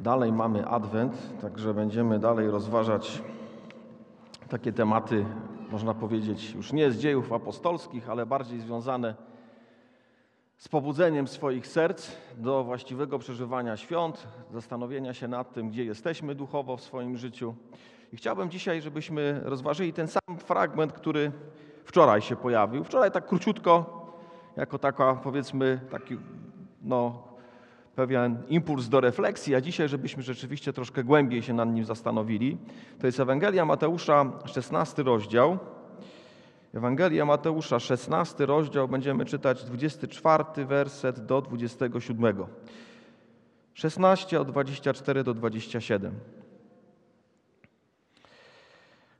Dalej mamy Adwent, także będziemy dalej rozważać takie tematy, można powiedzieć, już nie z dziejów apostolskich, ale bardziej związane z pobudzeniem swoich serc do właściwego przeżywania świąt, zastanowienia się nad tym, gdzie jesteśmy duchowo w swoim życiu. I chciałbym dzisiaj, żebyśmy rozważyli ten sam fragment, który wczoraj się pojawił. Wczoraj tak króciutko, jako taka, powiedzmy, taki no, pewien impuls do refleksji, a dzisiaj, żebyśmy rzeczywiście troszkę głębiej się nad nim zastanowili. To jest Ewangelia Mateusza, 16 rozdział. Ewangelia Mateusza, 16 rozdział, będziemy czytać 24 werset do 27. 16 od 24 do 27.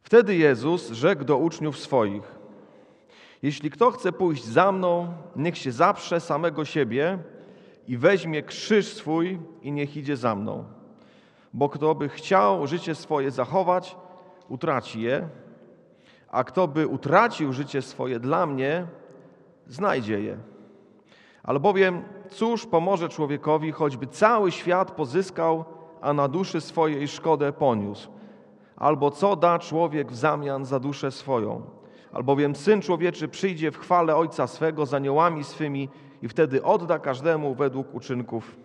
Wtedy Jezus rzekł do uczniów swoich: Jeśli kto chce pójść za mną, niech się zaprze samego siebie i weźmie krzyż swój i niech idzie za mną. Bo kto by chciał życie swoje zachować, utraci je, a kto by utracił życie swoje dla mnie, znajdzie je. Albowiem cóż pomoże człowiekowi, choćby cały świat pozyskał, a na duszy swojej szkodę poniósł? Albo co da człowiek w zamian za duszę swoją? Albowiem Syn Człowieczy przyjdzie w chwale Ojca swego z aniołami swymi i wtedy odda każdemu według uczynków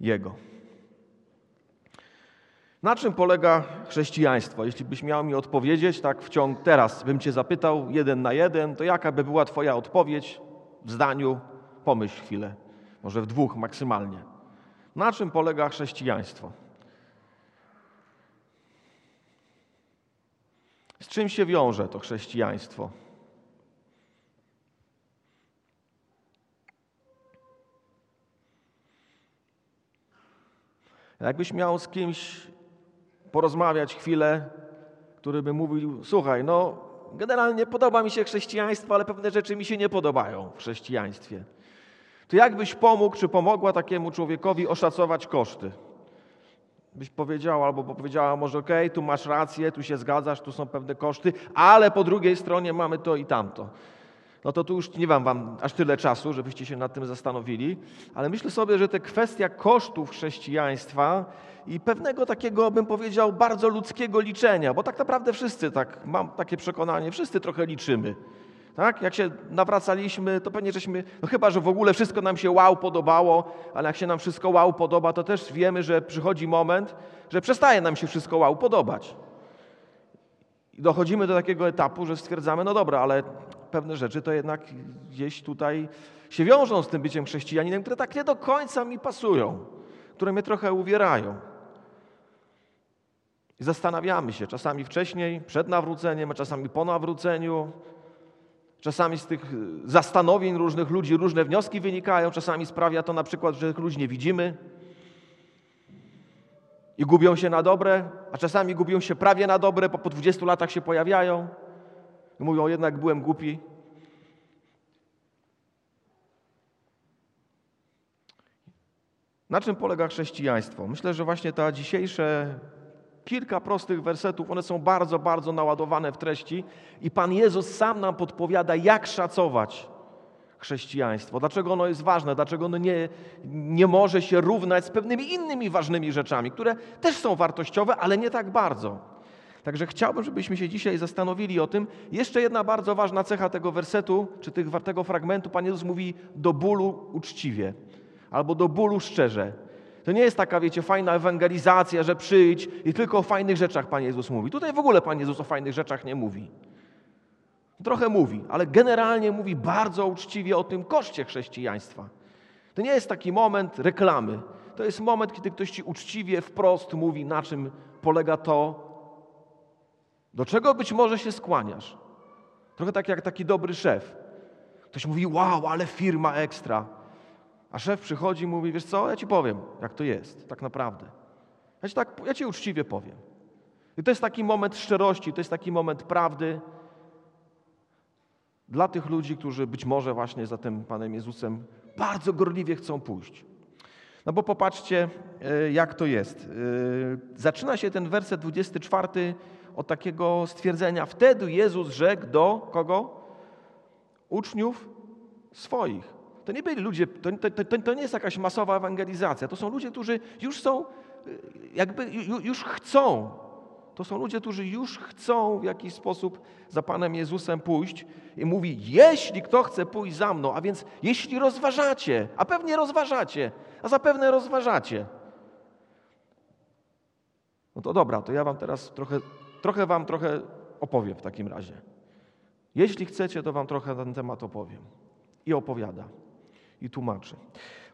Jego. Na czym polega chrześcijaństwo? Jeśli byś miał mi odpowiedzieć, tak w ciągu teraz bym cię zapytał jeden na jeden, to jaka by była twoja odpowiedź w zdaniu? Pomyśl chwilę, może w dwóch maksymalnie. Na czym polega chrześcijaństwo? Z czym się wiąże to chrześcijaństwo? Jakbyś miał z kimś porozmawiać chwilę, który by mówił: Słuchaj, no, generalnie podoba mi się chrześcijaństwo, ale pewne rzeczy mi się nie podobają w chrześcijaństwie. To jakbyś pomógł, czy pomogła takiemu człowiekowi oszacować koszty? Byś powiedział albo powiedziała, może okay, tu masz rację, tu się zgadzasz, tu są pewne koszty, ale po drugiej stronie mamy to i tamto no to tu już nie mam wam aż tyle czasu, żebyście się nad tym zastanowili, ale myślę sobie, że te kwestia kosztów chrześcijaństwa i pewnego takiego, bym powiedział, bardzo ludzkiego liczenia, bo tak naprawdę wszyscy tak, mam takie przekonanie, wszyscy trochę liczymy. Tak? Jak się nawracaliśmy, to pewnie żeśmy, no chyba, że w ogóle wszystko nam się wow podobało, ale jak się nam wszystko wow podoba, to też wiemy, że przychodzi moment, że przestaje nam się wszystko wow podobać. I dochodzimy do takiego etapu, że stwierdzamy, no dobra, ale pewne rzeczy to jednak gdzieś tutaj się wiążą z tym byciem chrześcijaninem, które tak nie do końca mi pasują, które mnie trochę uwierają. I zastanawiamy się, czasami wcześniej, przed nawróceniem, a czasami po nawróceniu. Czasami z tych zastanowień różnych ludzi różne wnioski wynikają, czasami sprawia to na przykład, że tych ludzi nie widzimy i gubią się na dobre, a czasami gubią się prawie na dobre, bo po 20 latach się pojawiają. Mówią, jednak byłem głupi. Na czym polega chrześcijaństwo? Myślę, że właśnie ta dzisiejsze kilka prostych wersetów, one są bardzo, bardzo naładowane w treści i Pan Jezus sam nam podpowiada, jak szacować chrześcijaństwo, dlaczego ono jest ważne, dlaczego ono nie, nie może się równać z pewnymi innymi ważnymi rzeczami, które też są wartościowe, ale nie tak bardzo. Także chciałbym, żebyśmy się dzisiaj zastanowili o tym. Jeszcze jedna bardzo ważna cecha tego wersetu, czy tego fragmentu, Pan Jezus mówi do bólu uczciwie, albo do bólu szczerze. To nie jest taka, wiecie, fajna ewangelizacja, że przyjdź i tylko o fajnych rzeczach Pan Jezus mówi. Tutaj w ogóle Pan Jezus o fajnych rzeczach nie mówi. Trochę mówi, ale generalnie mówi bardzo uczciwie o tym koszcie chrześcijaństwa. To nie jest taki moment reklamy. To jest moment, kiedy ktoś ci uczciwie, wprost mówi, na czym polega to, do czego być może się skłaniasz? Trochę tak jak taki dobry szef. Ktoś mówi, wow, ale firma ekstra. A szef przychodzi i mówi, wiesz co, ja ci powiem, jak to jest, tak naprawdę. Ja ci, tak, ja ci uczciwie powiem. I to jest taki moment szczerości, to jest taki moment prawdy dla tych ludzi, którzy być może właśnie za tym Panem Jezusem bardzo gorliwie chcą pójść. No bo popatrzcie, e, jak to jest. E, zaczyna się ten werset 24 od takiego stwierdzenia. Wtedy Jezus rzekł do kogo? Uczniów swoich. To nie byli ludzie, to, to, to, to nie jest jakaś masowa ewangelizacja. To są ludzie, którzy już są, jakby już chcą. To są ludzie, którzy już chcą w jakiś sposób za Panem Jezusem pójść i mówi, jeśli kto chce pójść za mną, a więc jeśli rozważacie, a pewnie rozważacie, a zapewne rozważacie, no to dobra, to ja wam teraz trochę, trochę wam trochę opowiem w takim razie. Jeśli chcecie, to wam trochę na ten temat opowiem. I opowiada, i tłumaczy.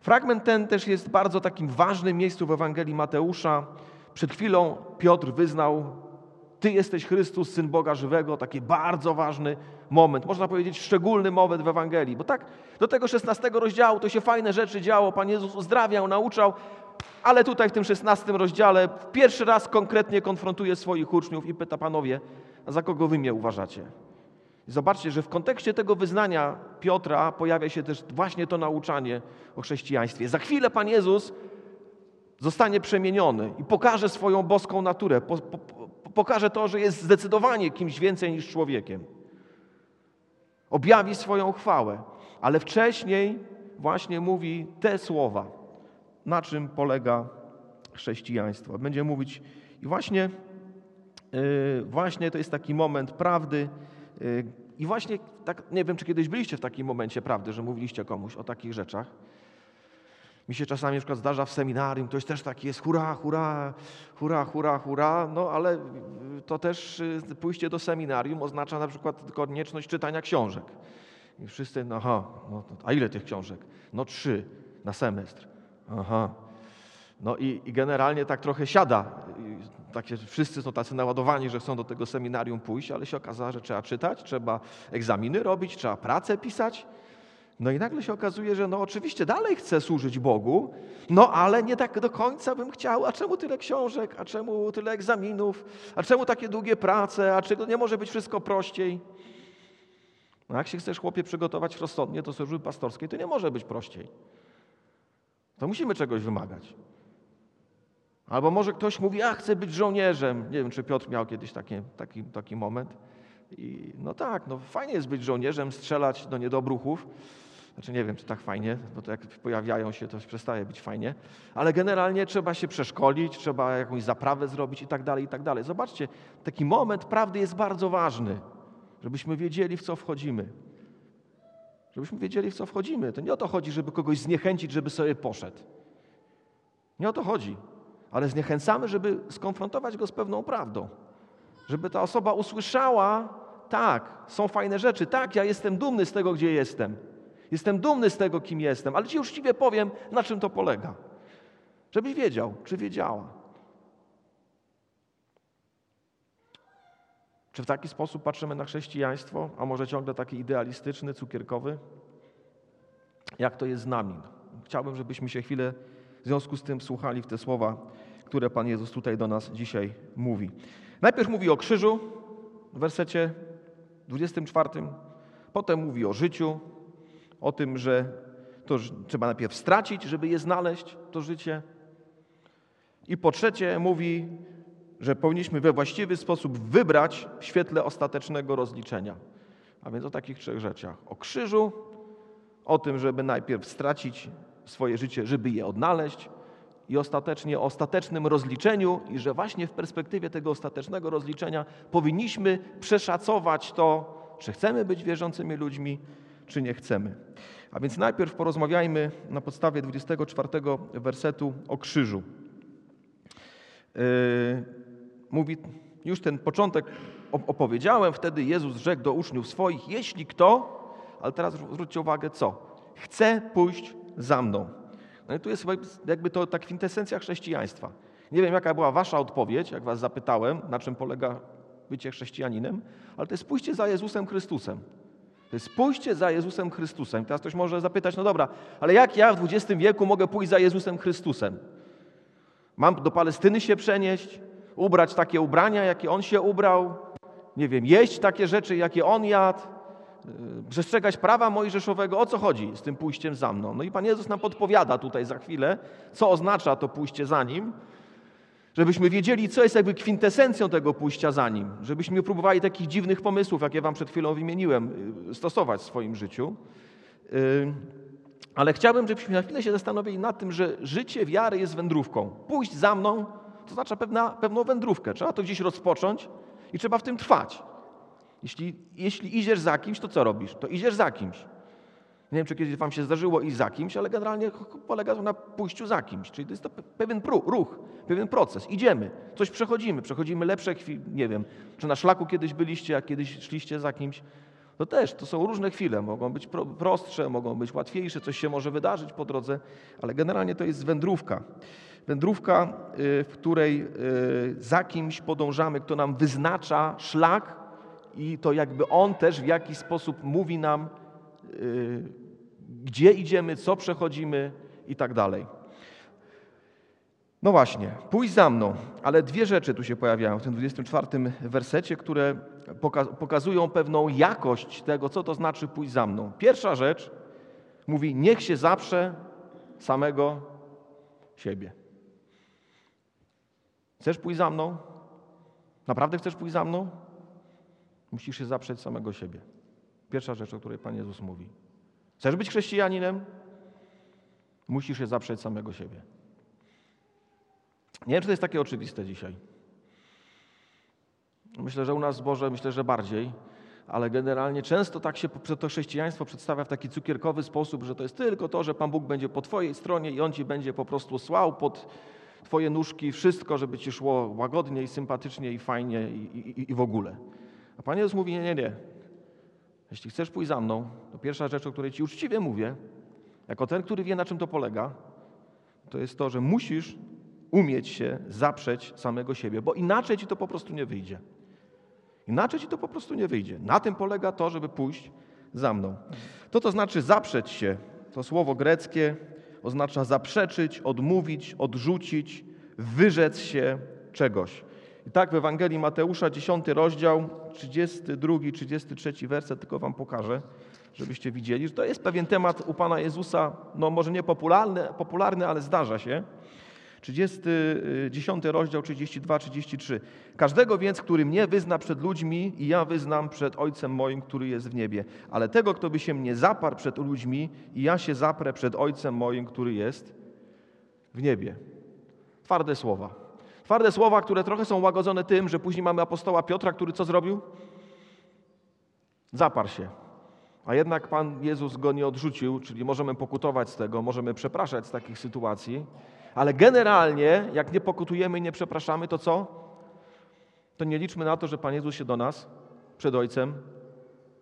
Fragment ten też jest bardzo takim ważnym miejscu w Ewangelii Mateusza. Przed chwilą Piotr wyznał, Ty jesteś Chrystus, Syn Boga żywego. Taki bardzo ważny moment, można powiedzieć szczególny moment w Ewangelii. Bo tak do tego 16 rozdziału to się fajne rzeczy działo. Pan Jezus uzdrawiał, nauczał, ale tutaj w tym 16 rozdziale pierwszy raz konkretnie konfrontuje swoich uczniów i pyta panowie, a za kogo wy mnie uważacie? Zobaczcie, że w kontekście tego wyznania Piotra pojawia się też właśnie to nauczanie o chrześcijaństwie. Za chwilę Pan Jezus zostanie przemieniony i pokaże swoją boską naturę, po, po, pokaże to, że jest zdecydowanie kimś więcej niż człowiekiem. Objawi swoją chwałę, ale wcześniej właśnie mówi te słowa na czym polega chrześcijaństwo. Będzie mówić i właśnie, yy, właśnie to jest taki moment prawdy yy, i właśnie tak, nie wiem, czy kiedyś byliście w takim momencie prawdy, że mówiliście komuś o takich rzeczach. Mi się czasami na przykład zdarza w seminarium, ktoś też taki jest hurra, hurra, hurra, hurra, hurra, no ale to też y, pójście do seminarium oznacza na przykład konieczność czytania książek. I wszyscy, no, aha, no, a ile tych książek? No trzy na semestr. Aha. No i, i generalnie tak trochę siada. Takie, wszyscy są tacy naładowani, że chcą do tego seminarium pójść, ale się okazało, że trzeba czytać, trzeba egzaminy robić, trzeba pracę pisać. No i nagle się okazuje, że no oczywiście dalej chcę służyć Bogu, no ale nie tak do końca bym chciał. A czemu tyle książek? A czemu tyle egzaminów? A czemu takie długie prace? A czego nie może być wszystko prościej? No jak się chcesz chłopie przygotować rozsądnie do służby pastorskiej, to nie może być prościej. To musimy czegoś wymagać. Albo może ktoś mówi, a chcę być żołnierzem. Nie wiem, czy Piotr miał kiedyś taki, taki, taki moment. I no tak, no fajnie jest być żołnierzem, strzelać do niedobruchów. Znaczy nie wiem, czy tak fajnie, bo to jak pojawiają się, to przestaje być fajnie. Ale generalnie trzeba się przeszkolić, trzeba jakąś zaprawę zrobić i tak dalej, i tak dalej. Zobaczcie, taki moment prawdy jest bardzo ważny, żebyśmy wiedzieli, w co wchodzimy. Żebyśmy wiedzieli, w co wchodzimy. To nie o to chodzi, żeby kogoś zniechęcić, żeby sobie poszedł. Nie o to chodzi. Ale zniechęcamy, żeby skonfrontować go z pewną prawdą. Żeby ta osoba usłyszała, tak, są fajne rzeczy, tak, ja jestem dumny z tego, gdzie jestem. Jestem dumny z tego, kim jestem, ale ci uczciwie powiem, na czym to polega. Żebyś wiedział, czy wiedziała. Czy w taki sposób patrzymy na chrześcijaństwo, a może ciągle taki idealistyczny, cukierkowy? Jak to jest z nami? Chciałbym, żebyśmy się chwilę w związku z tym słuchali w te słowa, które Pan Jezus tutaj do nas dzisiaj mówi. Najpierw mówi o krzyżu w wersecie 24, potem mówi o życiu, o tym, że to trzeba najpierw stracić, żeby je znaleźć, to życie. I po trzecie mówi że powinniśmy we właściwy sposób wybrać w świetle ostatecznego rozliczenia. A więc o takich trzech rzeczach. O krzyżu, o tym, żeby najpierw stracić swoje życie, żeby je odnaleźć i ostatecznie o ostatecznym rozliczeniu i że właśnie w perspektywie tego ostatecznego rozliczenia powinniśmy przeszacować to, czy chcemy być wierzącymi ludźmi, czy nie chcemy. A więc najpierw porozmawiajmy na podstawie 24 wersetu o krzyżu. Yy, mówi, już ten początek opowiedziałem, wtedy Jezus rzekł do uczniów swoich, jeśli kto, ale teraz zwróćcie uwagę, co? Chce pójść za mną. No i tu jest jakby to ta kwintesencja chrześcijaństwa. Nie wiem, jaka była wasza odpowiedź, jak was zapytałem, na czym polega bycie chrześcijaninem, ale to jest pójście za Jezusem Chrystusem. To jest pójście za Jezusem Chrystusem. Teraz ktoś może zapytać, no dobra, ale jak ja w XX wieku mogę pójść za Jezusem Chrystusem? Mam do Palestyny się przenieść? Ubrać takie ubrania, jakie on się ubrał, nie wiem, jeść takie rzeczy, jakie on jadł, y, przestrzegać prawa mojżeszowego. O co chodzi z tym pójściem za mną? No i Pan Jezus nam podpowiada tutaj za chwilę, co oznacza to pójście za Nim, żebyśmy wiedzieli, co jest jakby kwintesencją tego pójścia za Nim, żebyśmy próbowali takich dziwnych pomysłów, jakie Wam przed chwilą wymieniłem, y, stosować w swoim życiu. Y, Ale chciałbym, żebyśmy na chwilę się zastanowili nad tym, że życie wiary jest wędrówką. Pójść za mną to znaczy pewna, pewną wędrówkę. Trzeba to gdzieś rozpocząć i trzeba w tym trwać. Jeśli, jeśli idziesz za kimś, to co robisz? To idziesz za kimś. Nie wiem, czy kiedyś wam się zdarzyło iść za kimś, ale generalnie polega to na pójściu za kimś. Czyli to jest to pewien ruch, pewien proces. Idziemy, coś przechodzimy, przechodzimy lepsze chwile, nie wiem, czy na szlaku kiedyś byliście, a kiedyś szliście za kimś. To też, to są różne chwile, mogą być prostsze, mogą być łatwiejsze, coś się może wydarzyć po drodze, ale generalnie to jest wędrówka. Wędrówka, y, w której y, za kimś podążamy, kto nam wyznacza szlak i to jakby on też w jakiś sposób mówi nam, y, gdzie idziemy, co przechodzimy i tak dalej. No właśnie, pójdź za mną, ale dwie rzeczy tu się pojawiają w tym 24 wersecie, które pokazują pewną jakość tego, co to znaczy pójść za mną. Pierwsza rzecz mówi: Niech się zaprze samego siebie. Chcesz pójść za mną? Naprawdę chcesz pójść za mną? Musisz się zaprzeć samego siebie. Pierwsza rzecz, o której Pan Jezus mówi. Chcesz być chrześcijaninem? Musisz się zaprzeć samego siebie. Nie wiem, czy to jest takie oczywiste dzisiaj. Myślę, że u nas Boże, myślę, że bardziej, ale generalnie często tak się to chrześcijaństwo przedstawia w taki cukierkowy sposób, że to jest tylko to, że Pan Bóg będzie po Twojej stronie i On Ci będzie po prostu słał pod Twoje nóżki wszystko, żeby Ci szło łagodnie i sympatycznie i fajnie i, i, i w ogóle. A Pan Jezus mówi, nie, nie, nie. Jeśli chcesz pójść za mną, to pierwsza rzecz, o której Ci uczciwie mówię, jako ten, który wie, na czym to polega, to jest to, że musisz umieć się zaprzeć samego siebie, bo inaczej Ci to po prostu nie wyjdzie. Inaczej Ci to po prostu nie wyjdzie. Na tym polega to, żeby pójść za mną. To to znaczy zaprzeć się. To słowo greckie oznacza zaprzeczyć, odmówić, odrzucić, wyrzec się czegoś. I tak w Ewangelii Mateusza, 10 rozdział, 32, 33 werset, tylko wam pokażę, żebyście widzieli, że to jest pewien temat u Pana Jezusa, no może nie popularny, popularny ale zdarza się. 30, 10 y, rozdział 32-33. Każdego więc, który mnie wyzna przed ludźmi i ja wyznam przed Ojcem moim, który jest w niebie. Ale tego, kto by się mnie zaparł przed ludźmi i ja się zaprę przed Ojcem moim, który jest w niebie. Twarde słowa. Twarde słowa, które trochę są łagodzone tym, że później mamy apostoła Piotra, który co zrobił? Zaparł się. A jednak Pan Jezus go nie odrzucił, czyli możemy pokutować z tego, możemy przepraszać z takich sytuacji, ale generalnie, jak nie pokutujemy i nie przepraszamy, to co? To nie liczmy na to, że Pan Jezus się do nas przed Ojcem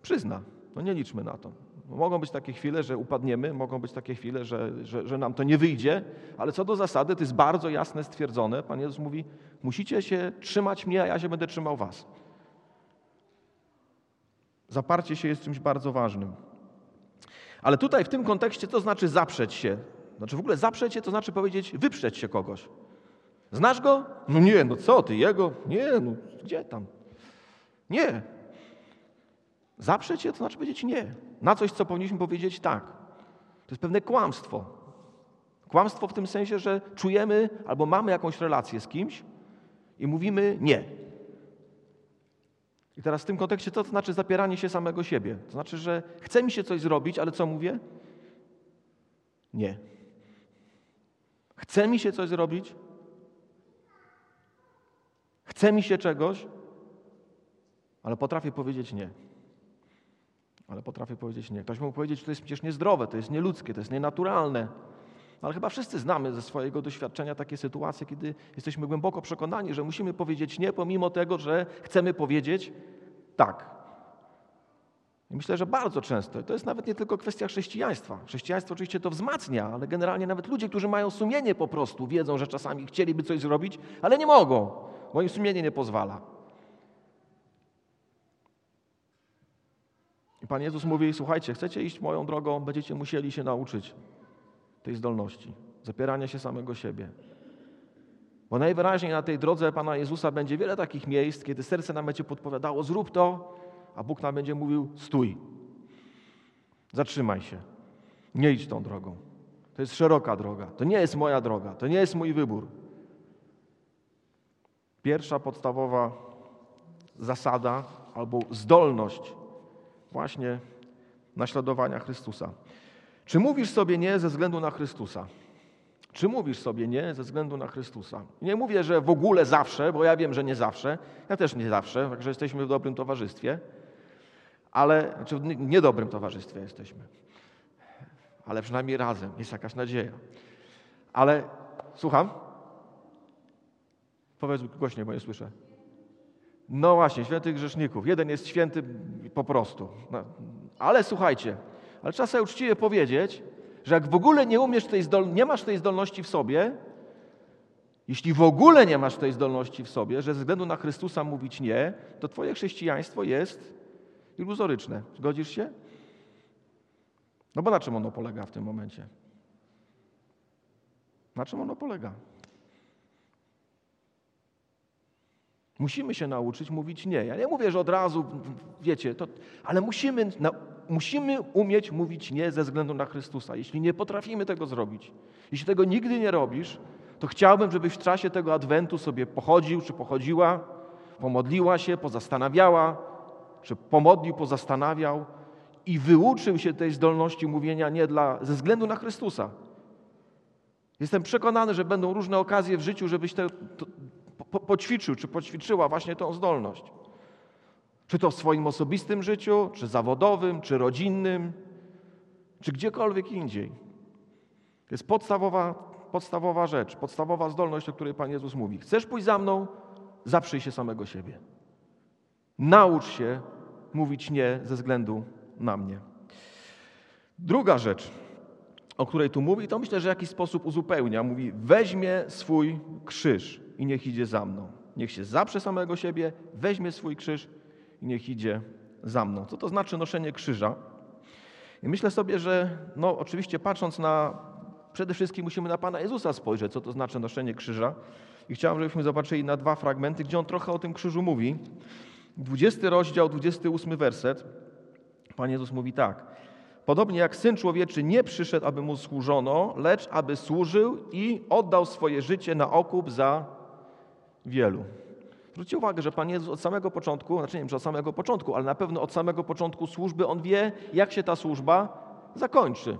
przyzna. No nie liczmy na to. Mogą być takie chwile, że upadniemy, mogą być takie chwile, że, że, że nam to nie wyjdzie, ale co do zasady, to jest bardzo jasne stwierdzone. Pan Jezus mówi: Musicie się trzymać mnie, a ja się będę trzymał Was. Zaparcie się jest czymś bardzo ważnym. Ale tutaj w tym kontekście to znaczy zaprzeć się. Znaczy w ogóle zaprzeć się to znaczy powiedzieć wyprzeć się kogoś. Znasz go? No nie, no co ty, jego? Nie, no gdzie tam? Nie. Zaprzeć się to znaczy powiedzieć nie. Na coś, co powinniśmy powiedzieć tak. To jest pewne kłamstwo. Kłamstwo w tym sensie, że czujemy albo mamy jakąś relację z kimś i mówimy nie. I teraz w tym kontekście co to znaczy zapieranie się samego siebie? To znaczy, że chce mi się coś zrobić, ale co mówię? Nie. Chce mi się coś zrobić? Chce mi się czegoś, ale potrafię powiedzieć nie. Ale potrafię powiedzieć nie. Ktoś mógł powiedzieć, że to jest przecież niezdrowe, to jest nieludzkie, to jest nienaturalne. Ale chyba wszyscy znamy ze swojego doświadczenia takie sytuacje, kiedy jesteśmy głęboko przekonani, że musimy powiedzieć nie, pomimo tego, że chcemy powiedzieć tak. I myślę, że bardzo często, to jest nawet nie tylko kwestia chrześcijaństwa. Chrześcijaństwo oczywiście to wzmacnia, ale generalnie nawet ludzie, którzy mają sumienie po prostu, wiedzą, że czasami chcieliby coś zrobić, ale nie mogą, bo im sumienie nie pozwala. I Pan Jezus mówi, słuchajcie, chcecie iść moją drogą, będziecie musieli się nauczyć tej zdolności, zapierania się samego siebie. Bo najwyraźniej na tej drodze Pana Jezusa będzie wiele takich miejsc, kiedy serce nam będzie podpowiadało, zrób to, a Bóg nam będzie mówił: stój, zatrzymaj się, nie idź tą drogą. To jest szeroka droga, to nie jest moja droga, to nie jest mój wybór. Pierwsza podstawowa zasada albo zdolność właśnie naśladowania Chrystusa. Czy mówisz sobie nie ze względu na Chrystusa? Czy mówisz sobie nie ze względu na Chrystusa? Nie mówię, że w ogóle zawsze, bo ja wiem, że nie zawsze. Ja też nie zawsze, także jesteśmy w dobrym towarzystwie. Ale, znaczy w niedobrym towarzystwie jesteśmy. Ale przynajmniej razem jest jakaś nadzieja. Ale słucham? Powiedz głośniej, bo nie słyszę. No właśnie, świętych grzeszników. Jeden jest święty po prostu. No, ale słuchajcie, ale trzeba sobie uczciwie powiedzieć, że jak w ogóle nie umiesz tej zdol- nie masz tej zdolności w sobie, jeśli w ogóle nie masz tej zdolności w sobie, że ze względu na Chrystusa mówić nie, to twoje chrześcijaństwo jest iluzoryczne. Zgodzisz się? No bo na czym ono polega w tym momencie? Na czym ono polega? Musimy się nauczyć mówić nie. Ja nie mówię, że od razu, wiecie, to, ale musimy, na, musimy umieć mówić nie ze względu na Chrystusa. Jeśli nie potrafimy tego zrobić, jeśli tego nigdy nie robisz, to chciałbym, żebyś w czasie tego adwentu sobie pochodził czy pochodziła, pomodliła się, pozastanawiała, czy pomodlił, pozastanawiał i wyuczył się tej zdolności mówienia nie dla, ze względu na Chrystusa. Jestem przekonany, że będą różne okazje w życiu, żebyś te, to, po, poćwiczył, czy poćwiczyła właśnie tą zdolność. Czy to w swoim osobistym życiu, czy zawodowym, czy rodzinnym, czy gdziekolwiek indziej. To jest podstawowa, podstawowa rzecz, podstawowa zdolność, o której Pan Jezus mówi. Chcesz pójść za mną? Zaprzyj się samego siebie. Naucz się mówić nie ze względu na mnie. Druga rzecz, o której tu mówi, to myślę, że w jakiś sposób uzupełnia. Mówi, weźmie swój krzyż i niech idzie za mną. Niech się zaprze samego siebie, weźmie swój krzyż i niech idzie za mną. Co to znaczy noszenie krzyża? I myślę sobie, że no oczywiście patrząc na, przede wszystkim musimy na Pana Jezusa spojrzeć, co to znaczy noszenie krzyża. I chciałem, żebyśmy zobaczyli na dwa fragmenty, gdzie On trochę o tym krzyżu mówi. 20 rozdział, 28 werset. Pan Jezus mówi tak. Podobnie jak Syn Człowieczy nie przyszedł, aby Mu służono, lecz aby służył i oddał swoje życie na okup za wielu. Zwróćcie uwagę, że Pan Jezus od samego początku, znaczy nie wiem, czy od samego początku, ale na pewno od samego początku służby On wie, jak się ta służba zakończy.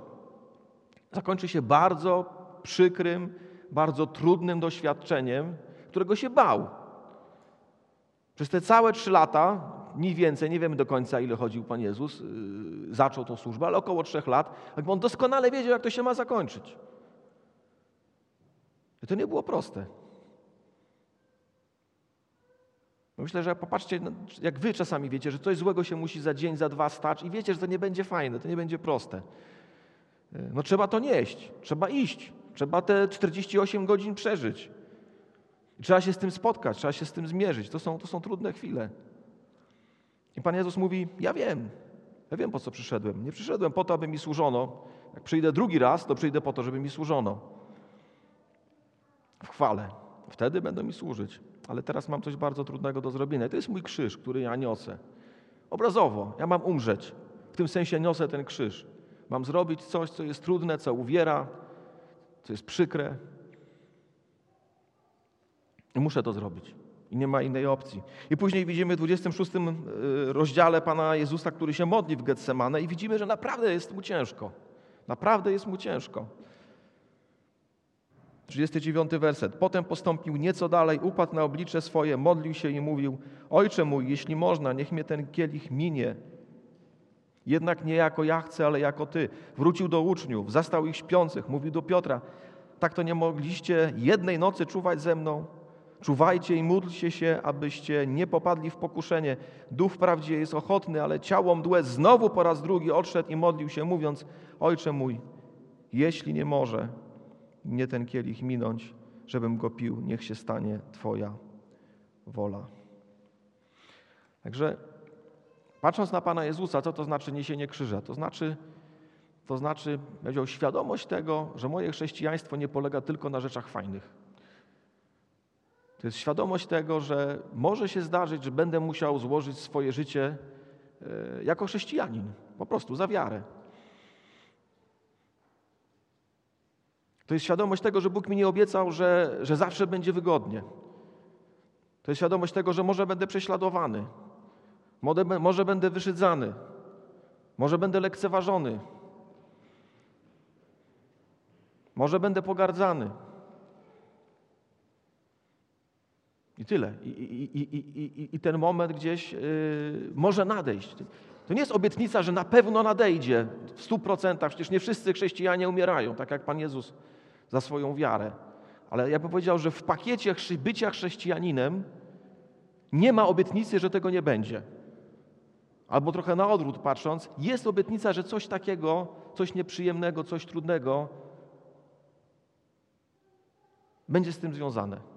Zakończy się bardzo przykrym, bardzo trudnym doświadczeniem, którego się bał. Przez te całe trzy lata, mniej więcej, nie wiemy do końca ile chodził Pan Jezus, yy, zaczął tą służbę, ale około trzech lat, jakby on doskonale wiedział, jak to się ma zakończyć. I to nie było proste. Myślę, że popatrzcie, no, jak wy czasami wiecie, że coś złego się musi za dzień, za dwa stać i wiecie, że to nie będzie fajne, to nie będzie proste. No trzeba to nieść, trzeba iść, trzeba te 48 godzin przeżyć. Trzeba się z tym spotkać, trzeba się z tym zmierzyć. To są, to są trudne chwile. I Pan Jezus mówi, ja wiem, ja wiem po co przyszedłem. Nie przyszedłem po to, aby mi służono. Jak przyjdę drugi raz, to przyjdę po to, żeby mi służono. W chwale. Wtedy będą mi służyć. Ale teraz mam coś bardzo trudnego do zrobienia. I to jest mój krzyż, który ja niosę. Obrazowo, ja mam umrzeć. W tym sensie niosę ten krzyż. Mam zrobić coś, co jest trudne, co uwiera, co jest przykre. Muszę to zrobić. I nie ma innej opcji. I później widzimy w 26 rozdziale Pana Jezusa, który się modli w Getsemane i widzimy, że naprawdę jest mu ciężko. Naprawdę jest mu ciężko. 39 werset. Potem postąpił nieco dalej, upadł na oblicze swoje, modlił się i mówił: Ojcze mój, jeśli można, niech mnie ten kielich minie. Jednak nie jako ja chcę, ale jako ty. Wrócił do uczniów, zastał ich śpiących, mówił do Piotra: Tak to nie mogliście jednej nocy czuwać ze mną? Czuwajcie i módlcie się, abyście nie popadli w pokuszenie. Duch wprawdzie jest ochotny, ale ciało mdłe. Znowu po raz drugi odszedł i modlił się, mówiąc: Ojcze mój, jeśli nie może, nie ten kielich minąć, żebym go pił, niech się stanie Twoja wola. Także patrząc na Pana Jezusa, co to znaczy niesienie krzyża? To znaczy, to znaczy powiedział, świadomość tego, że moje chrześcijaństwo nie polega tylko na rzeczach fajnych. To jest świadomość tego, że może się zdarzyć, że będę musiał złożyć swoje życie e, jako chrześcijanin, po prostu za wiarę. To jest świadomość tego, że Bóg mi nie obiecał, że, że zawsze będzie wygodnie. To jest świadomość tego, że może będę prześladowany, może, będę wyszydzany, może będę lekceważony. Może będę pogardzany. I tyle. I, i, i, i ten moment gdzieś yy, może nadejść. To nie jest obietnica, że na pewno nadejdzie w stu procentach. Przecież nie wszyscy chrześcijanie umierają, tak jak Pan Jezus za swoją wiarę. Ale ja bym powiedział, że w pakiecie bycia chrześcijaninem nie ma obietnicy, że tego nie będzie. Albo trochę na odwrót patrząc, jest obietnica, że coś takiego, coś nieprzyjemnego, coś trudnego będzie z tym związane.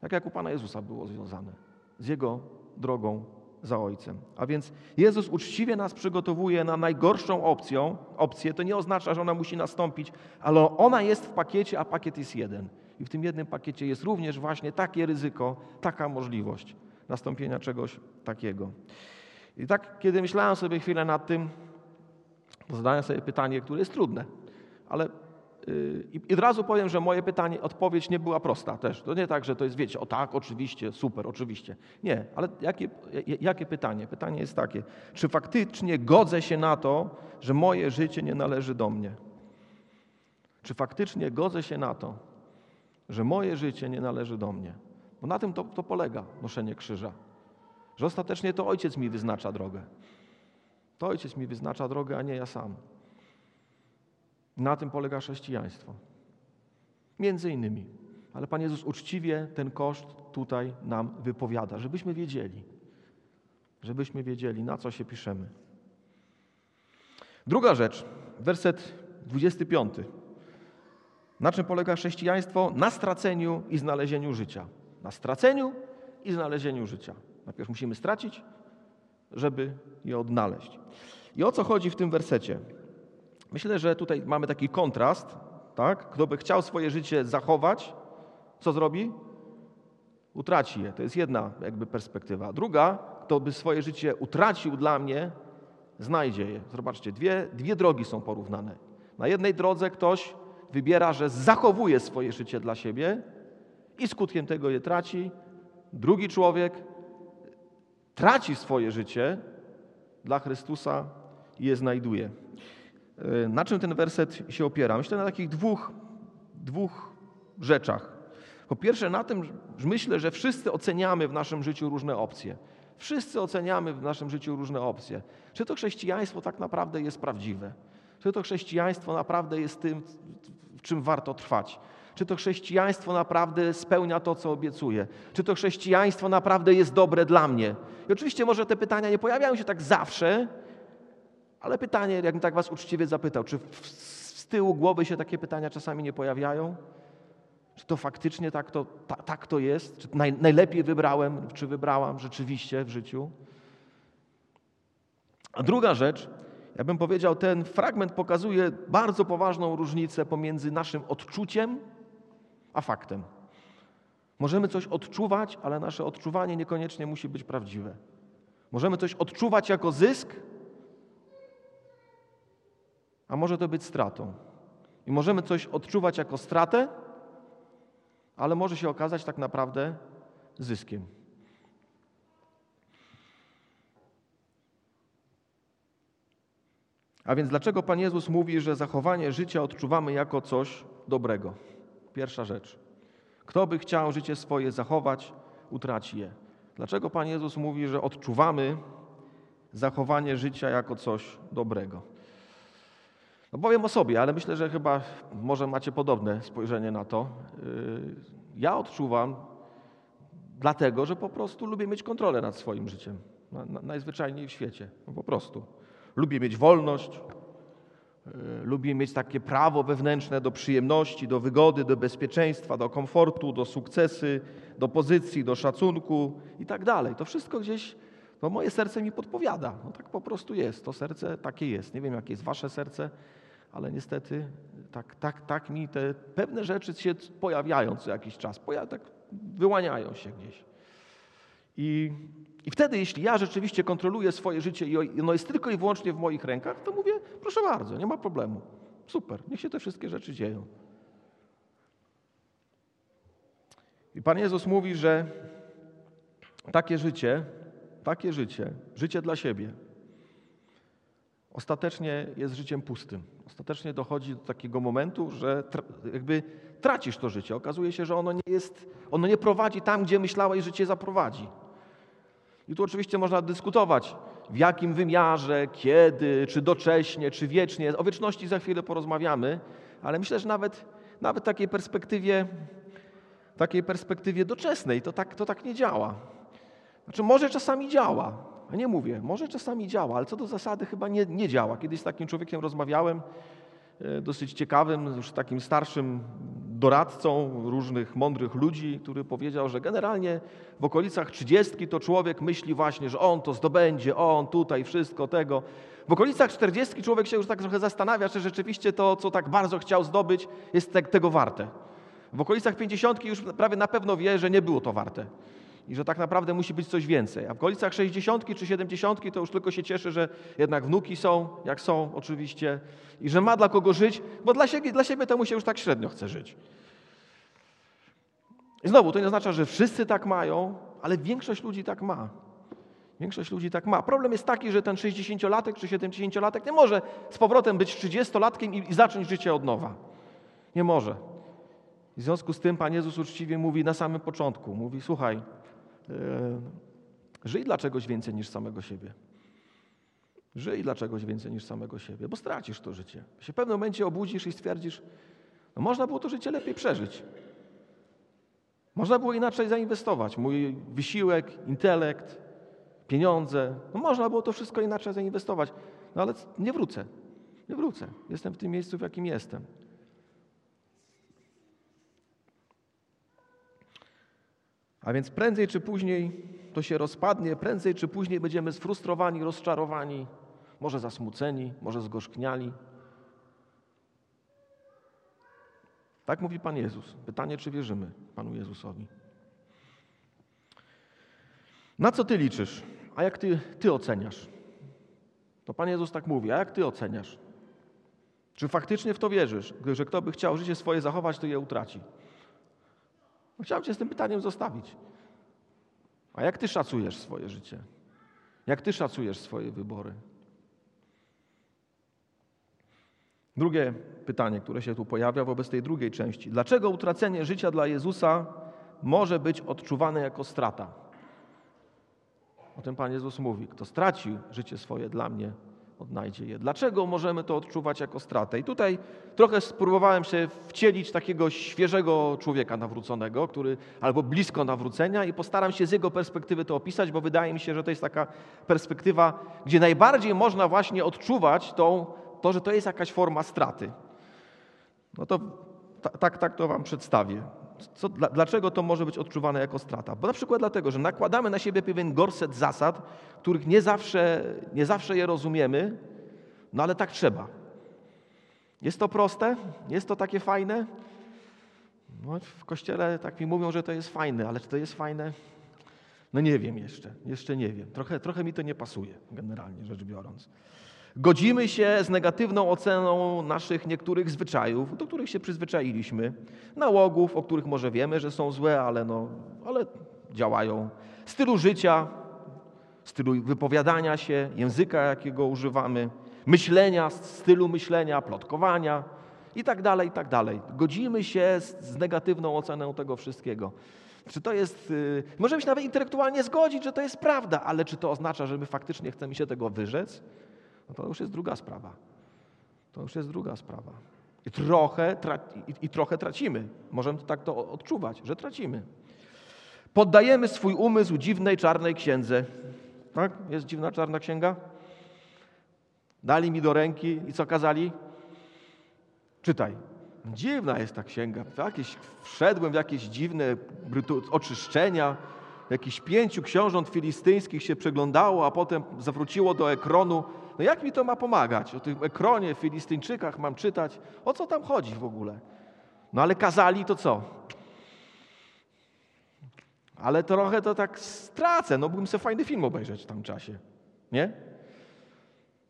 Tak jak u Pana Jezusa było związane. Z Jego drogą za Ojcem. A więc Jezus uczciwie nas przygotowuje na najgorszą opcją. opcję. To nie oznacza, że ona musi nastąpić, ale ona jest w pakiecie, a pakiet jest jeden. I w tym jednym pakiecie jest również właśnie takie ryzyko, taka możliwość nastąpienia czegoś takiego. I tak, kiedy myślałem sobie chwilę nad tym, zadałem sobie pytanie, które jest trudne, ale i od razu powiem, że moje pytanie, odpowiedź nie była prosta też. To nie tak, że to jest, wiecie, o tak, oczywiście, super, oczywiście. Nie, ale jakie, jakie pytanie? Pytanie jest takie, czy faktycznie godzę się na to, że moje życie nie należy do mnie? Czy faktycznie godzę się na to, że moje życie nie należy do mnie? Bo na tym to, to polega noszenie krzyża. Że ostatecznie to ojciec mi wyznacza drogę. To ojciec mi wyznacza drogę, a nie ja sam. Na tym polega chrześcijaństwo. Między innymi. Ale Pan Jezus uczciwie ten koszt tutaj nam wypowiada, żebyśmy wiedzieli, żebyśmy wiedzieli, na co się piszemy. Druga rzecz, werset 25. Na czym polega chrześcijaństwo? Na straceniu i znalezieniu życia. Na straceniu i znalezieniu życia. Najpierw musimy stracić, żeby je odnaleźć. I o co chodzi w tym wersecie? Myślę, że tutaj mamy taki kontrast, tak? Kto by chciał swoje życie zachować, co zrobi? Utraci je. To jest jedna jakby perspektywa. Druga, kto by swoje życie utracił dla mnie, znajdzie je. Zobaczcie, dwie, dwie drogi są porównane. Na jednej drodze ktoś wybiera, że zachowuje swoje życie dla siebie i skutkiem tego je traci. Drugi człowiek traci swoje życie dla Chrystusa i je znajduje. E, na czym ten werset się opiera? Myślę na takich dwóch, dwóch rzeczach. Po pierwsze, na tym, że myślę, że wszyscy oceniamy w naszym życiu różne opcje. Wszyscy oceniamy w naszym życiu różne opcje. Czy to chrześcijaństwo tak naprawdę jest prawdziwe? Czy to chrześcijaństwo naprawdę jest tym, w czym warto trwać? Czy to chrześcijaństwo naprawdę spełnia to, co obiecuje? Czy to chrześcijaństwo naprawdę jest dobre dla mnie? I oczywiście może te pytania nie pojawiają się tak zawsze, ale pytanie, jakbym tak was uczciwie zapytał, czy z tyłu głowy się takie pytania czasami nie pojawiają? Czy to faktycznie tak to, ta, tak to jest? Czy naj, najlepiej wybrałem, czy wybrałam rzeczywiście w życiu? A druga rzecz, ja bym powiedział, ten fragment pokazuje bardzo poważną różnicę pomiędzy naszym odczuciem a faktem. Możemy coś odczuwać, ale nasze odczuwanie niekoniecznie musi być prawdziwe. Możemy coś odczuwać jako zysk, a może to być stratą. I możemy coś odczuwać jako stratę, ale może się okazać tak naprawdę zyskiem. A więc dlaczego Pan Jezus mówi, że zachowanie życia odczuwamy jako coś dobrego? Pierwsza rzecz. Kto by chciał życie swoje zachować, utraci je. Dlaczego Pan Jezus mówi, że odczuwamy zachowanie życia jako coś dobrego? No powiem o sobie, ale myślę, że chyba może macie podobne spojrzenie na to. Yy, ja odczuwam dlatego, że po prostu lubię mieć kontrolę nad swoim życiem. Najzwyczajniej w świecie. No po prostu. Lubię mieć wolność, E, lubi mieć takie prawo wewnętrzne do przyjemności, do wygody, do bezpieczeństwa, do komfortu, do sukcesy, do pozycji, do szacunku i tak dalej. To wszystko gdzieś, no moje serce mi podpowiada. No tak po prostu jest. To serce takie jest. Nie wiem, jakie jest wasze serce, ale niestety tak, tak, tak mi te pewne rzeczy się pojawiają co jakiś czas. Poja tak wyłaniają się gdzieś. I i wtedy, jeśli ja rzeczywiście kontroluję swoje życie i ono jest tylko i wyłącznie w moich rękach, to mówię, proszę bardzo, nie ma problemu. Super, niech się te wszystkie rzeczy dzieją. I Pan Jezus mówi, że takie życie, takie życie, życie dla siebie, ostatecznie jest życiem pustym. Ostatecznie dochodzi do takiego momentu, że tra- jakby tracisz to życie. Okazuje się, że ono nie jest, ono nie prowadzi tam, gdzie myślałeś, że cię zaprowadzi. I tu oczywiście można dyskutować, w jakim wymiarze, kiedy, czy docześnie, czy wiecznie. O wieczności za chwilę porozmawiamy, ale myślę, że nawet, nawet takiej perspektywie, takiej perspektywie doczesnej to tak, to tak nie działa. Znaczy, może czasami działa, nie mówię, może czasami działa, ale co do zasady chyba nie, nie działa. Kiedyś z takim człowiekiem rozmawiałem, e, dosyć ciekawym, już takim starszym doradcą różnych mądrych ludzi, który powiedział, że generalnie w okolicach trzydziestki to człowiek myśli właśnie, że on to zdobędzie, on tutaj wszystko tego. W okolicach czterdziestki człowiek się już tak trochę zastanawia, czy rzeczywiście to, co tak bardzo chciał zdobyć, jest te, tego warte. W okolicach pięćdziesiątki już prawie na pewno wie, że nie było to warte i że tak naprawdę musi być coś więcej. A w okolicach 60 czy 70 to już tylko się cieszy, że jednak wnuki są, jak są oczywiście, i że ma dla kogo żyć, bo dla siebie, dla siebie temu się już tak średnio chce żyć. I znowu, to nie oznacza, że wszyscy tak mają, ale większość ludzi tak ma. Większość ludzi tak ma. Problem jest taki, że ten 60-latek czy 70-latek nie może z powrotem być 30-latkiem i, zacząć życie od nowa. Nie może. W związku z tym Pan Jezus uczciwie mówi na samym początku, mówi, słuchaj, żyj dla czegoś więcej niż samego siebie. Żyj dla czegoś więcej niż samego siebie, bo stracisz to życie. Się w pewnym momencie obudzisz i stwierdzisz, no można było to życie lepiej przeżyć. Można było inaczej zainwestować. Mój wysiłek, intelekt, pieniądze. No można było to wszystko inaczej zainwestować. No ale nie wrócę. Nie wrócę. Jestem w tym miejscu, w jakim jestem. A więc prędzej czy później to się rozpadnie, prędzej czy później będziemy sfrustrowani, rozczarowani, może zasmuceni, może zgorzkniali. Tak mówi Pan Jezus. Pytanie, czy wierzymy Panu Jezusowi. Na co Ty liczysz? A jak Ty, ty oceniasz? To Pan Jezus tak mówi, a jak Ty oceniasz? Czy faktycznie w to wierzysz, że kto by chciał życie swoje zachować, to je utraci? Chciałem Cię z tym pytaniem zostawić. A jak Ty szacujesz swoje życie? Jak Ty szacujesz swoje wybory? Drugie pytanie, które się tu pojawia wobec tej drugiej części. Dlaczego utracenie życia dla Jezusa może być odczuwane jako strata? O tym Pan Jezus mówi. Kto straci życie swoje dla mnie, odnajdzie je. Dlaczego możemy to odczuwać jako stratę? I tutaj trochę spróbowałem się wcielić takiego świeżego człowieka nawróconego, który albo blisko nawrócenia i postaram się z jego perspektywy to opisać, bo wydaje mi się, że to jest taka perspektywa, gdzie najbardziej można właśnie odczuwać tą, to, że to jest jakaś forma straty. No to tak, tak to wam przedstawię. Co, dlaczego to może być odczuwane jako strata? Bo na przykład dlatego, że nakładamy na siebie pewien gorset zasad, których nie zawsze, nie zawsze je rozumiemy, no ale tak trzeba. Jest to proste? Jest to takie fajne? No, w kościele tak mi mówią, że to jest fajne, ale czy to jest fajne? No nie wiem jeszcze, jeszcze nie wiem. Trochę, trochę mi to nie pasuje, generalnie rzecz biorąc. Godzimy się z negatywną oceną naszych niektórych zwyczajów, do których się przyzwyczailiśmy, nałogów, o których może wiemy, że są złe, ale, no, ale działają, stylu życia, stylu wypowiadania się, języka, jakiego używamy, myślenia, stylu myślenia, plotkowania i tak dalej, i tak dalej. Godzimy się z, negatywną oceną tego wszystkiego. Czy to jest, yy, możemy się nawet intelektualnie zgodzić, że to jest prawda, ale czy to oznacza, że my faktycznie chcemy się tego wyrzec? No to już jest druga sprawa. To już jest druga sprawa. I trochę, i, i trochę tracimy. Możemy tak to odczuwać, że tracimy. Poddajemy swój umysł dziwnej czarnej księdze. Tak? Jest dziwna czarna księga? Dali mi do ręki i co kazali? Czytaj. Dziwna jest ta księga. Jakieś, wszedłem w jakieś dziwne oczyszczenia. Jakichś pięciu książąt filistyńskich się przeglądało, a potem zawróciło do ekronu no jak mi to ma pomagać? O tym ekronie, Filistyńczykach mam czytać? O co tam chodzi w ogóle? No ale kazali to co? Ale trochę to tak stracę, no mógłbym sobie fajny film obejrzeć w tym czasie, nie?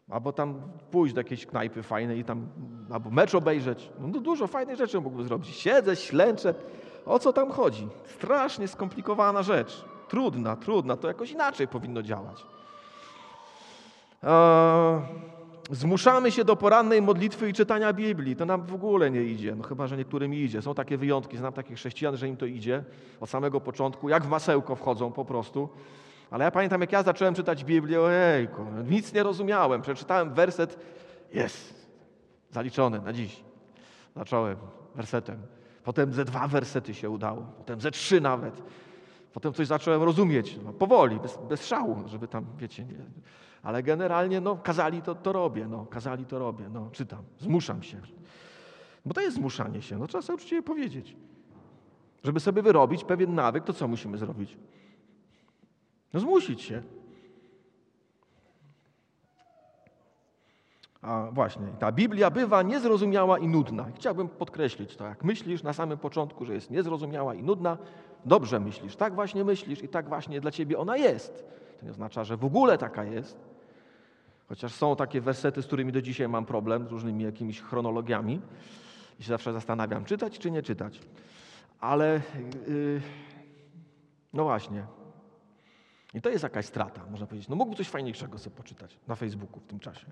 Albo tam pójść do jakiejś knajpy fajnej i tam, albo mecz obejrzeć. No dużo fajnych rzeczy mógłbym zrobić. Siedzę, ślęczę. O co tam chodzi? Strasznie skomplikowana rzecz. Trudna, trudna. To jakoś inaczej powinno działać. Zmuszamy się do porannej modlitwy i czytania Biblii. To nam w ogóle nie idzie, no chyba, że niektórym idzie. Są takie wyjątki, znam takich chrześcijan, że im to idzie od samego początku, jak w masełko wchodzą po prostu. Ale ja pamiętam, jak ja zacząłem czytać Biblię, ojejku, nic nie rozumiałem. Przeczytałem werset, jest, zaliczony na dziś. Zacząłem wersetem. Potem ze dwa wersety się udało, potem ze trzy nawet. Potem coś zacząłem rozumieć, no, powoli, bez, bez szału, żeby tam, wiecie, nie. Ale generalnie, no, kazali to, to robię, no, kazali to robię, no, czytam, zmuszam się. Bo to jest zmuszanie się, no, trzeba sobie uczciwie powiedzieć. Żeby sobie wyrobić pewien nawyk, to co musimy zrobić? No, zmusić się. A właśnie, ta Biblia bywa niezrozumiała i nudna. Chciałbym podkreślić to. Jak myślisz na samym początku, że jest niezrozumiała i nudna, dobrze myślisz, tak właśnie myślisz i tak właśnie dla ciebie ona jest. To nie oznacza, że w ogóle taka jest. Chociaż są takie wersety, z którymi do dzisiaj mam problem, z różnymi jakimiś chronologiami. I się zawsze zastanawiam, czytać czy nie czytać. Ale yy, no właśnie. I to jest jakaś strata, można powiedzieć. No mógłby coś fajniejszego sobie poczytać na Facebooku w tym czasie.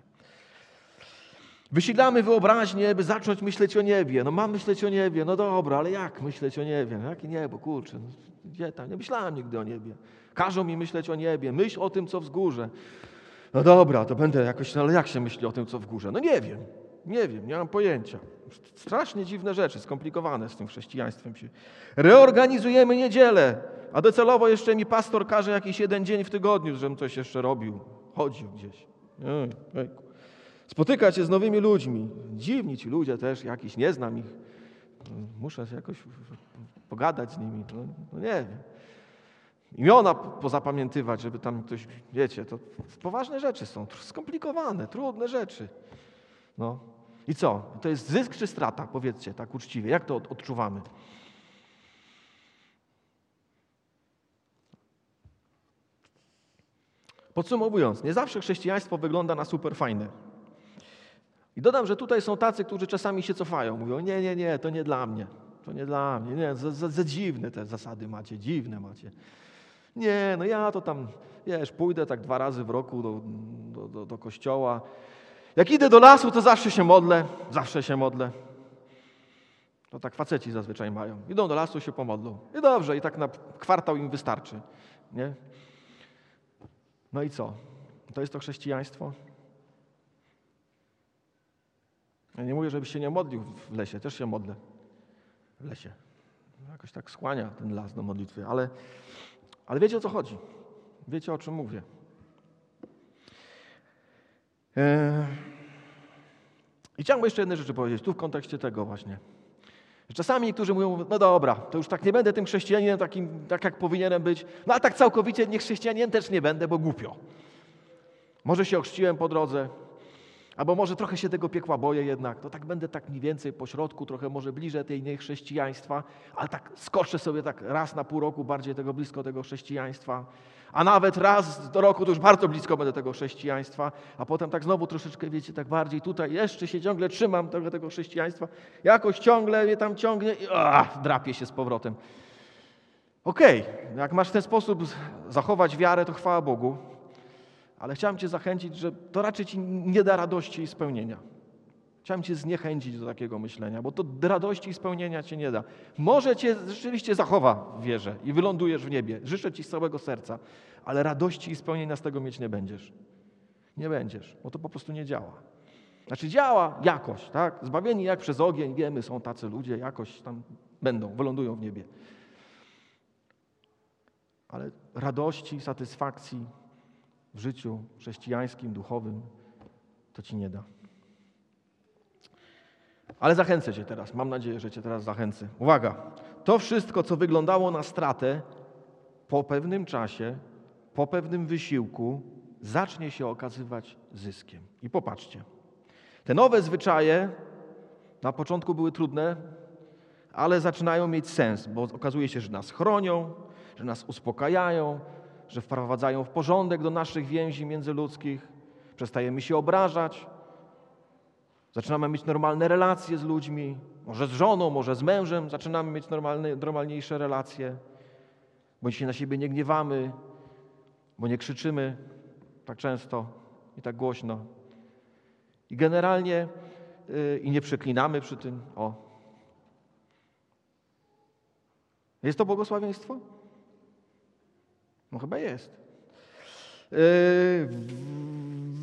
Wysilamy wyobraźnię, by zacząć myśleć o niebie. No mam myśleć o niebie, no dobra, ale jak myśleć o niebie? No, jakie niebo, kurczę, no, gdzie tam? Nie myślałem nigdy o niebie. Każą mi myśleć o niebie, myśl o tym, co w górze. No dobra, to będę jakoś, no ale jak się myśli o tym, co w górze? No nie wiem, nie wiem, nie mam pojęcia. Strasznie dziwne rzeczy, skomplikowane z tym chrześcijaństwem się. Reorganizujemy niedzielę, a docelowo jeszcze mi pastor każe jakiś jeden dzień w tygodniu, żebym coś jeszcze robił, chodził gdzieś. Ej, spotykać się z nowymi ludźmi. Dziwni ci ludzie też, jakiś, nie znam ich. Muszę jakoś pogadać z nimi. No, no nie wiem. Imiona pozapamiętywać, żeby tam ktoś, wiecie, to poważne rzeczy są, skomplikowane, trudne rzeczy. No. I co? To jest zysk czy strata? Powiedzcie tak uczciwie. Jak to odczuwamy? Podsumowując, nie zawsze chrześcijaństwo wygląda na super fajne. I dodam, że tutaj są tacy, którzy czasami się cofają. Mówią, nie, nie, nie, to nie dla mnie. To nie dla mnie. Nie, za, za, za dziwne te zasady macie, dziwne macie. Nie, no ja to tam, wiesz, pójdę tak dwa razy w roku do, do, do, do kościoła. Jak idę do lasu, to zawsze się modlę, zawsze się modlę. To tak faceci zazwyczaj mają. Idą do lasu, się pomodlą. I dobrze, i tak na kwartał im wystarczy. Nie? No i co? To jest to chrześcijaństwo? Ja nie mówię, żebyś się nie modlił w lesie, też się modlę w lesie. Jakoś tak skłania ten las do modlitwy, ale, ale wiecie o co chodzi. Wiecie o czym mówię. Eee... I chciałbym jeszcze jednej rzeczy powiedzieć, tu w kontekście tego właśnie. Czasami niektórzy mówią, no dobra, to już tak nie będę tym chrześcijaninem takim, tak jak powinienem być, no a tak całkowicie nie chrześcijaninem też nie będę, bo głupio. Może się ochrzciłem po drodze, Albo może trochę się tego piekła boję jednak, to tak będę tak mniej więcej po środku, trochę może bliżej tej niechrześcijaństwa, ale tak skoczę sobie tak raz na pół roku bardziej tego blisko tego chrześcijaństwa, a nawet raz do roku to już bardzo blisko będę tego chrześcijaństwa, a potem tak znowu troszeczkę, wiecie, tak bardziej tutaj jeszcze się ciągle trzymam tego, tego chrześcijaństwa, jakoś ciągle mnie tam ciągnie i ach, drapie się z powrotem. Okej, okay, jak masz w ten sposób zachować wiarę, to chwała Bogu, ale chciałem Cię zachęcić, że to raczej Ci nie da radości i spełnienia. Chciałem Cię zniechęcić do takiego myślenia, bo to radości i spełnienia Cię nie da. Może Cię rzeczywiście zachowa w wierze i wylądujesz w niebie. Życzę Ci z całego serca, ale radości i spełnienia z tego mieć nie będziesz. Nie będziesz, bo to po prostu nie działa. Znaczy działa jakoś, tak? Zbawieni jak przez ogień, wiemy, są tacy ludzie, jakoś tam będą, wylądują w niebie. Ale radości, satysfakcji w życiu chrześcijańskim, duchowym, to ci nie da. Ale zachęcę Cię teraz. Mam nadzieję, że Cię teraz zachęcę. Uwaga! To wszystko, co wyglądało na stratę, po pewnym czasie, po pewnym wysiłku, zacznie się okazywać zyskiem. I popatrzcie. Te nowe zwyczaje na początku były trudne, ale zaczynają mieć sens, bo okazuje się, że nas chronią, że nas uspokajają, że wprowadzają w porządek do naszych więzi międzyludzkich, przestajemy się obrażać, zaczynamy mieć normalne relacje z ludźmi, może z żoną, może z mężem, zaczynamy mieć normalne, normalniejsze relacje, bądź się na siebie nie gniewamy, bo nie krzyczymy tak często i tak głośno. I generalnie yy, i nie przeklinamy przy tym. O. Jest to błogosławieństwo? No chyba jest. Yy,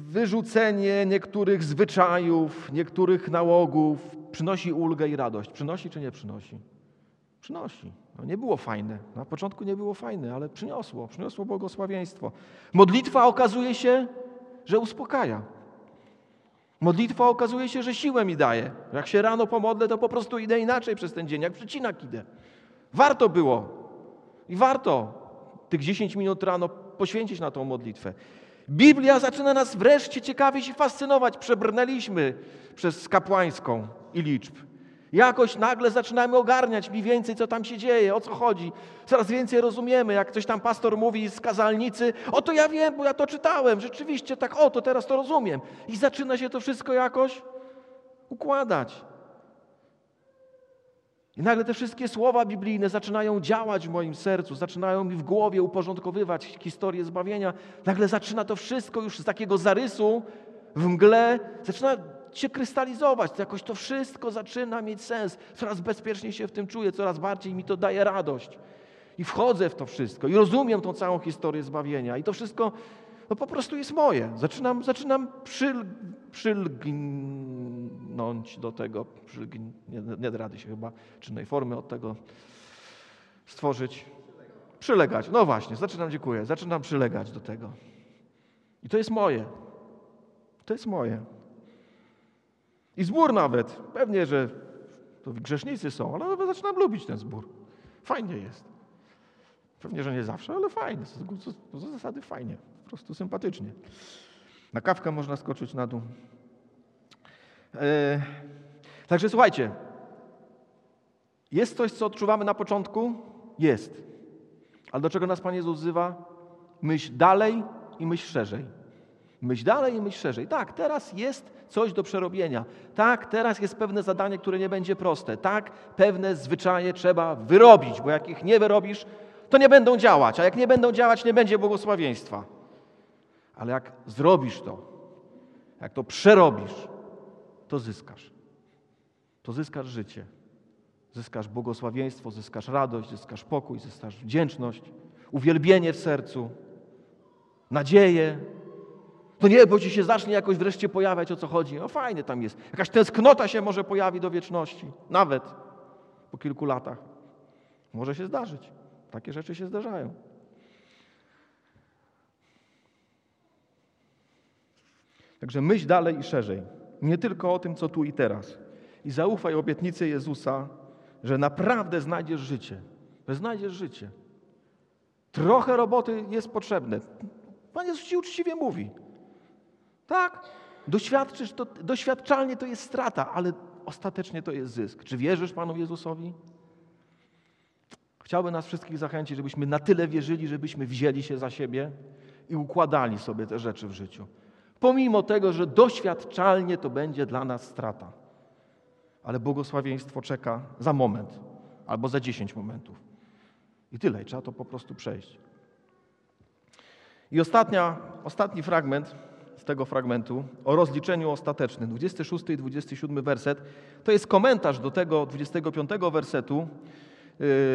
wyrzucenie niektórych zwyczajów, niektórych nałogów przynosi ulgę i radość. Przynosi czy nie przynosi? Przynosi. No nie było fajne. Na początku nie było fajne, ale przyniosło. Przyniosło błogosławieństwo. Modlitwa okazuje się, że uspokaja. Modlitwa okazuje się, że siłę mi daje. Jak się rano pomodlę, to po prostu idę inaczej przez ten dzień, jak przecinak idę. Warto było. I warto tych 10 minut rano poświęcić na tą modlitwę. Biblia zaczyna nas wreszcie ciekawić i fascynować. Przebrnęliśmy przez kapłańską i liczb. Jakoś nagle zaczynamy ogarniać mniej więcej, co tam się dzieje, o co chodzi. Coraz więcej rozumiemy, jak ktoś tam pastor mówi z kazalnicy, o to ja wiem, bo ja to czytałem, rzeczywiście tak, o to teraz to rozumiem. I zaczyna się to wszystko jakoś układać. I nagle te wszystkie słowa biblijne zaczynają działać w moim sercu, zaczynają mi w głowie uporządkowywać historię zbawienia. Nagle zaczyna to wszystko już z takiego zarysu w mgle, zaczyna się krystalizować. Jakoś to wszystko zaczyna mieć sens. Coraz bezpieczniej się w tym czuję, coraz bardziej mi to daje radość. I wchodzę w to wszystko i rozumiem tą całą historię zbawienia. I to wszystko no po prostu jest moje. Zaczynam, zaczynam przyl, przylgnąć do tego, przylgn, nie, nie da rady się chyba czynnej formy od tego stworzyć. Przylegać. No właśnie, zaczynam, dziękuję, zaczynam przylegać do tego. I to jest moje. To jest moje. I zbór nawet. Pewnie, że to grzesznicy są, ale nawet zaczynam lubić ten zbór. Fajnie jest. Pewnie, że nie zawsze, ale fajnie. Co za zasady fajnie. Po prostu sympatycznie. Na kawkę można skoczyć na dół. E, także słuchajcie. Jest coś, co odczuwamy na początku? Jest. Ale do czego nas Pan Jezus wzywa? Myśl dalej i myśl szerzej. Myśl dalej i myśl szerzej. Tak, teraz jest coś do przerobienia. Tak, teraz jest pewne zadanie, które nie będzie proste. Tak, pewne zwyczaje trzeba wyrobić, bo jak ich nie wyrobisz, to nie będą działać, a jak nie będą działać, nie będzie błogosławieństwa. Ale jak zrobisz to, jak to przerobisz, to zyskasz. To zyskasz życie. Zyskasz błogosławieństwo, zyskasz radość, zyskasz pokój, zyskasz wdzięczność, uwielbienie w sercu, nadzieję, to niebo ci się zacznie jakoś wreszcie pojawiać, o co chodzi. No fajnie tam jest. Jakaś tęsknota się może pojawi do wieczności. Nawet po kilku latach. Może się zdarzyć. Takie rzeczy się zdarzają. Także myśl dalej i szerzej. Nie tylko o tym, co tu i teraz. I zaufaj obietnicy Jezusa, że naprawdę znajdziesz życie. Że znajdziesz życie. Trochę roboty jest potrzebne. Pan Jezus ci uczciwie mówi. Tak, doświadczysz, to, doświadczalnie to jest strata, ale ostatecznie to jest zysk. Czy wierzysz Panu Jezusowi? Chciałbym nas wszystkich zachęcić, żebyśmy na tyle wierzyli, żebyśmy wzięli się za siebie i układali sobie te rzeczy w życiu. Pomimo tego, że doświadczalnie to będzie dla nas strata. Ale błogosławieństwo czeka za moment albo za dziesięć momentów. I tyle, i trzeba to po prostu przejść. I ostatnia, ostatni fragment tego fragmentu o rozliczeniu ostatecznym. 26 i 27 werset to jest komentarz do tego 25 wersetu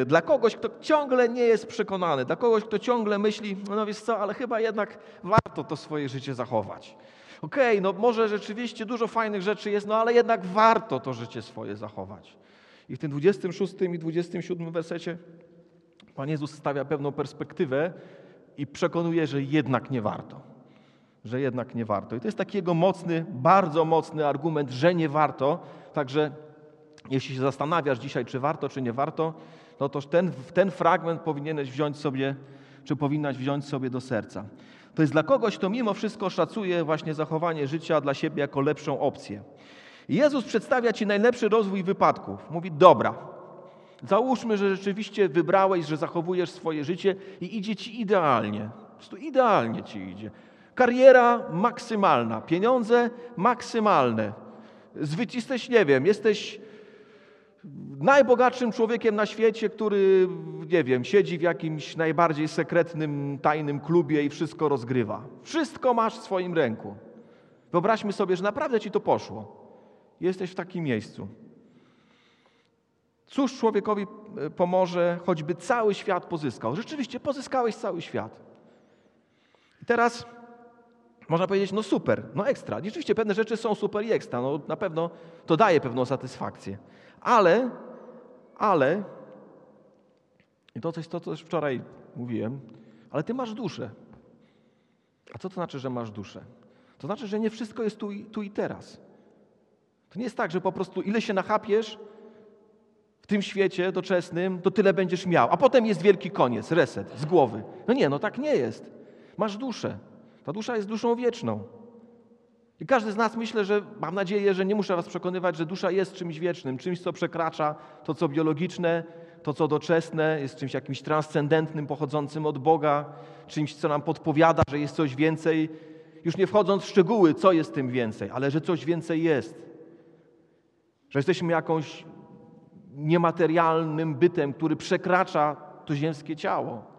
dla kogoś, kto ciągle nie jest przekonany, dla kogoś, kto ciągle myśli, no wiesz co, ale chyba jednak warto to swoje życie zachować. Okej, okay, no może rzeczywiście dużo fajnych rzeczy jest, no ale jednak warto to życie swoje zachować. I w tym 26 i 27 wersecie Pan Jezus stawia pewną perspektywę i przekonuje, że jednak nie warto że jednak nie warto. I to jest taki jego mocny, bardzo mocny argument, że nie warto. Także jeśli się zastanawiasz dzisiaj, czy warto, czy nie warto, no to ten, ten fragment powinieneś wziąć sobie, czy powinnaś wziąć sobie do serca. To jest dla kogoś, kto mimo wszystko szacuje właśnie zachowanie życia dla siebie jako lepszą opcję. Jezus przedstawia Ci najlepszy rozwój wypadków. Mówi, dobra, załóżmy, że rzeczywiście wybrałeś, że zachowujesz swoje życie i idzie Ci idealnie. Po prostu idealnie Ci idzie. Kariera maksymalna, pieniądze maksymalne. Jesteś, nie wiem, jesteś najbogatszym człowiekiem na świecie, który, nie wiem, siedzi w jakimś najbardziej sekretnym, tajnym klubie i wszystko rozgrywa. Wszystko masz w swoim ręku. Wyobraźmy sobie, że naprawdę ci to poszło. Jesteś w takim miejscu. Cóż człowiekowi e, pomoże, choćby cały świat pozyskał? Rzeczywiście pozyskałeś cały świat. I teraz można powiedzieć, no super, no ekstra. Rzeczywiście pewne rzeczy są super i ekstra, no na pewno to daje pewną satysfakcję. Ale, ale, i to coś, to co wczoraj mówiłem, ale ty masz duszę. A co to znaczy, że masz duszę? To znaczy, że nie wszystko jest tu i, tu i teraz. To nie jest tak, że po prostu ile się nachapiesz w tym świecie doczesnym, to tyle będziesz miał, a potem jest wielki koniec, reset z głowy. No nie, no tak nie jest. Masz duszę. Ta dusza jest duszą wieczną. I każdy z nas myślę, że mam nadzieję, że nie muszę was przekonywać, że dusza jest czymś wiecznym, czymś, co przekracza to, co biologiczne, to, co doczesne, jest czymś jakimś transcendentnym, pochodzącym od Boga, czymś, co nam podpowiada, że jest coś więcej. Już nie wchodząc w szczegóły, co jest tym więcej, ale że coś więcej jest. Że jesteśmy jakąś niematerialnym bytem, który przekracza to ziemskie ciało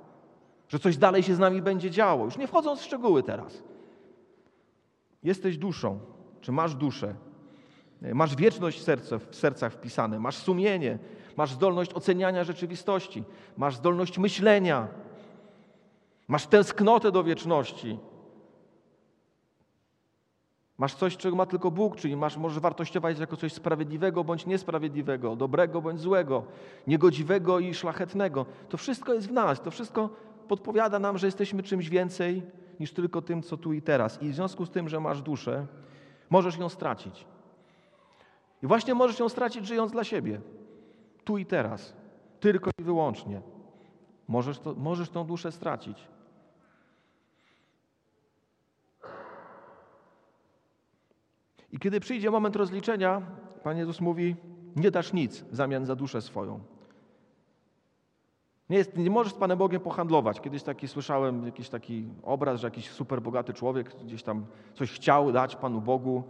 że coś dalej się z nami będzie działo. Już nie wchodząc w szczegóły teraz. Jesteś duszą, czy masz duszę, masz wieczność w, serce, w sercach wpisane, masz sumienie, masz zdolność oceniania rzeczywistości, masz zdolność myślenia, masz tęsknotę do wieczności. Masz coś, czego ma tylko Bóg, czyli masz, możesz wartościować jako coś sprawiedliwego bądź niesprawiedliwego, dobrego bądź złego, niegodziwego i szlachetnego. To wszystko jest w nas, to wszystko podpowiada nam, że jesteśmy czymś więcej niż tylko tym, co tu i teraz. I w związku z tym, że masz duszę, możesz ją stracić. I właśnie możesz ją stracić, żyjąc dla siebie. Tu i teraz. Tylko i wyłącznie. Możesz, to, możesz tą duszę stracić. I kiedy przyjdzie moment rozliczenia, Pan Jezus mówi: Nie dasz nic w zamian za duszę swoją. Nie, jest, nie możesz z Panem Bogiem pohandlować. Kiedyś taki słyszałem jakiś taki obraz, że jakiś super bogaty człowiek gdzieś tam coś chciał dać Panu Bogu.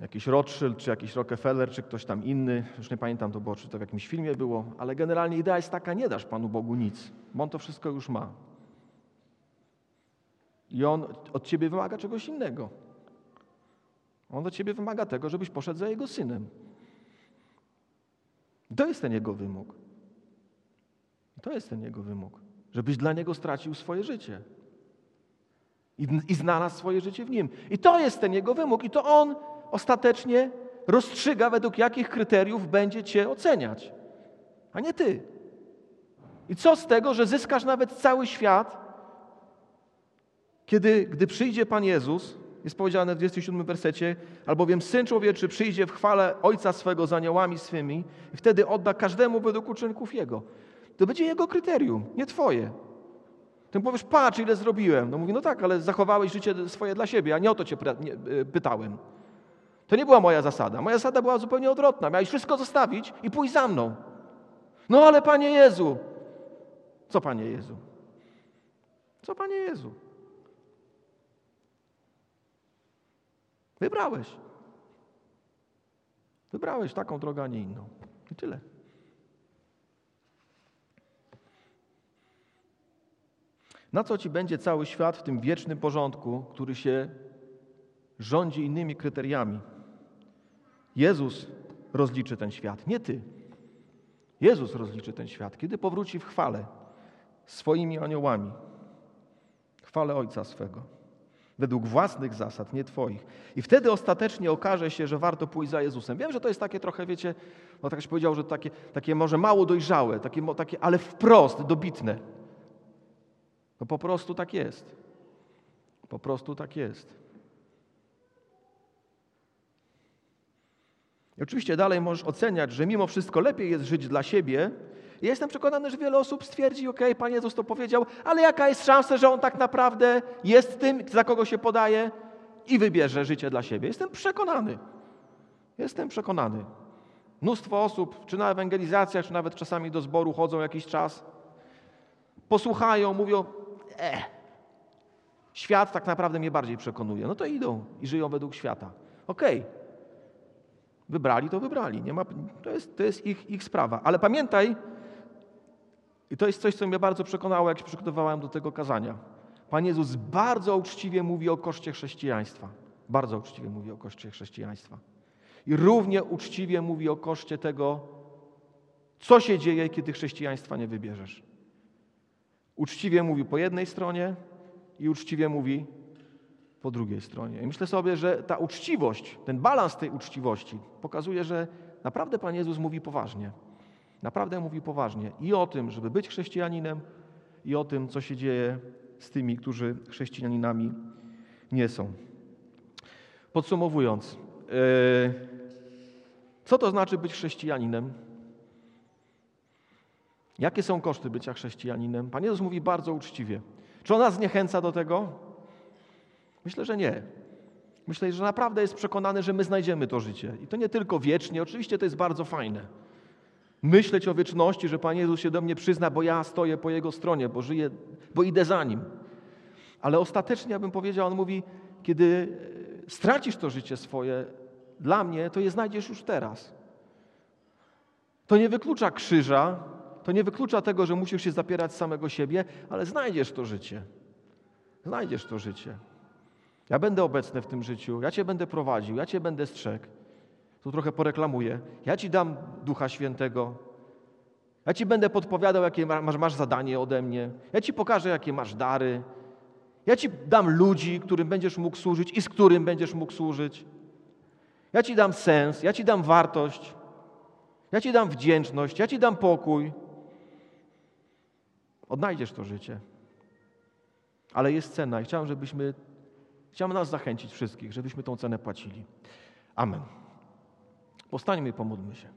Jakiś Rothschild, czy jakiś Rockefeller, czy ktoś tam inny. Już nie pamiętam to było, czy to w jakimś filmie było. Ale generalnie idea jest taka, nie dasz Panu Bogu nic, bo On to wszystko już ma. I On od Ciebie wymaga czegoś innego. On od Ciebie wymaga tego, żebyś poszedł za Jego Synem. To jest ten Jego wymóg. To jest ten Jego wymóg, żebyś dla Niego stracił swoje życie i, i znalazł swoje życie w Nim. I to jest ten Jego wymóg i to On ostatecznie rozstrzyga, według jakich kryteriów będzie Cię oceniać, a nie Ty. I co z tego, że zyskasz nawet cały świat, kiedy, gdy przyjdzie Pan Jezus, jest powiedziane w 27 wersecie, albowiem Syn Człowieczy przyjdzie w chwale Ojca swego z aniołami swymi i wtedy odda każdemu według uczynków Jego. To będzie jego kryterium, nie twoje. Ty powiesz, patrz, ile zrobiłem. No mówi, no tak, ale zachowałeś życie swoje dla siebie, a nie o to cię e, pytałem. To nie była moja zasada. Moja zasada była zupełnie odwrotna. Miałeś wszystko zostawić i pójść za mną. No ale Panie Jezu. Co Panie Jezu? Co Panie Jezu? Wybrałeś. Wybrałeś taką drogę, a nie inną. I tyle. Na co ci będzie cały świat w tym wiecznym porządku, który się rządzi innymi kryteriami? Jezus rozliczy ten świat, nie ty. Jezus rozliczy ten świat, kiedy powróci w chwale swoimi aniołami, chwale Ojca swego, według własnych zasad, nie Twoich. I wtedy ostatecznie okaże się, że warto pójść za Jezusem. Wiem, że to jest takie trochę, wiecie, no tak się powiedział, że takie, takie może mało dojrzałe, takie, takie, ale wprost dobitne. No po prostu tak jest. Po prostu tak jest. I oczywiście dalej możesz oceniać, że mimo wszystko lepiej jest żyć dla siebie. Ja jestem przekonany, że wiele osób stwierdzi, ok, Pan Jezus to powiedział, ale jaka jest szansa, że On tak naprawdę jest tym, za kogo się podaje i wybierze życie dla siebie. Jestem przekonany. Jestem przekonany. Mnóstwo osób, czy na ewangelizacjach, czy nawet czasami do zboru chodzą jakiś czas, posłuchają, mówią, e, świat tak naprawdę mnie bardziej przekonuje. No to idą i żyją według świata. Okej. Okay. Wybrali, to wybrali. Nie ma, to jest, to jest ich, ich sprawa. Ale pamiętaj, i to jest coś, co mnie bardzo przekonało, jak się przygotowywałem do tego kazania. Pan Jezus bardzo uczciwie mówi o koszcie chrześcijaństwa. Bardzo uczciwie mówi o koszcie chrześcijaństwa. I równie uczciwie mówi o koszcie tego, co się dzieje, kiedy chrześcijaństwa nie wybierzesz. Uczciwie mówi po jednej stronie i uczciwie mówi po drugiej stronie. I myślę sobie, że ta uczciwość, ten balans tej uczciwości pokazuje, że naprawdę Pan Jezus mówi poważnie. Naprawdę mówi poważnie i o tym, żeby być chrześcijaninem, i o tym, co się dzieje z tymi, którzy chrześcijaninami nie są. Podsumowując, yy, co to znaczy być chrześcijaninem? Jakie są koszty bycia chrześcijaninem? Pan Jezus mówi bardzo uczciwie. Czy on nas zniechęca do tego? Myślę, że nie. Myślę, że naprawdę jest przekonany, że my znajdziemy to życie. I to nie tylko wiecznie, oczywiście to jest bardzo fajne. Myśleć o wieczności, że Pan Jezus się do mnie przyzna, bo ja stoję po Jego stronie, bo żyję, bo idę za Nim. Ale ostatecznie, ja bym powiedział, On mówi, kiedy stracisz to życie swoje dla mnie, to je znajdziesz już teraz. To nie wyklucza krzyża, to nie wyklucza tego, że musisz się zapierać samego siebie, ale znajdziesz to życie. Znajdziesz to życie. Ja będę obecny w tym życiu, ja Cię będę prowadził, ja Cię będę strzegł. Tu trochę poreklamuję. Ja Ci dam Ducha Świętego. Ja Ci będę podpowiadał, jakie masz, masz zadanie ode mnie. Ja Ci pokażę, jakie masz dary. Ja Ci dam ludzi, którym będziesz mógł służyć i z którym będziesz mógł służyć. Ja Ci dam sens, ja Ci dam wartość, ja Ci dam wdzięczność, ja Ci dam pokój. Odnajdziesz to życie. Ale jest cena i chciałem, żebyśmy, chciałem nas zachęcić wszystkich, żebyśmy tą cenę płacili. Amen. Postańmy i pomódlmy się.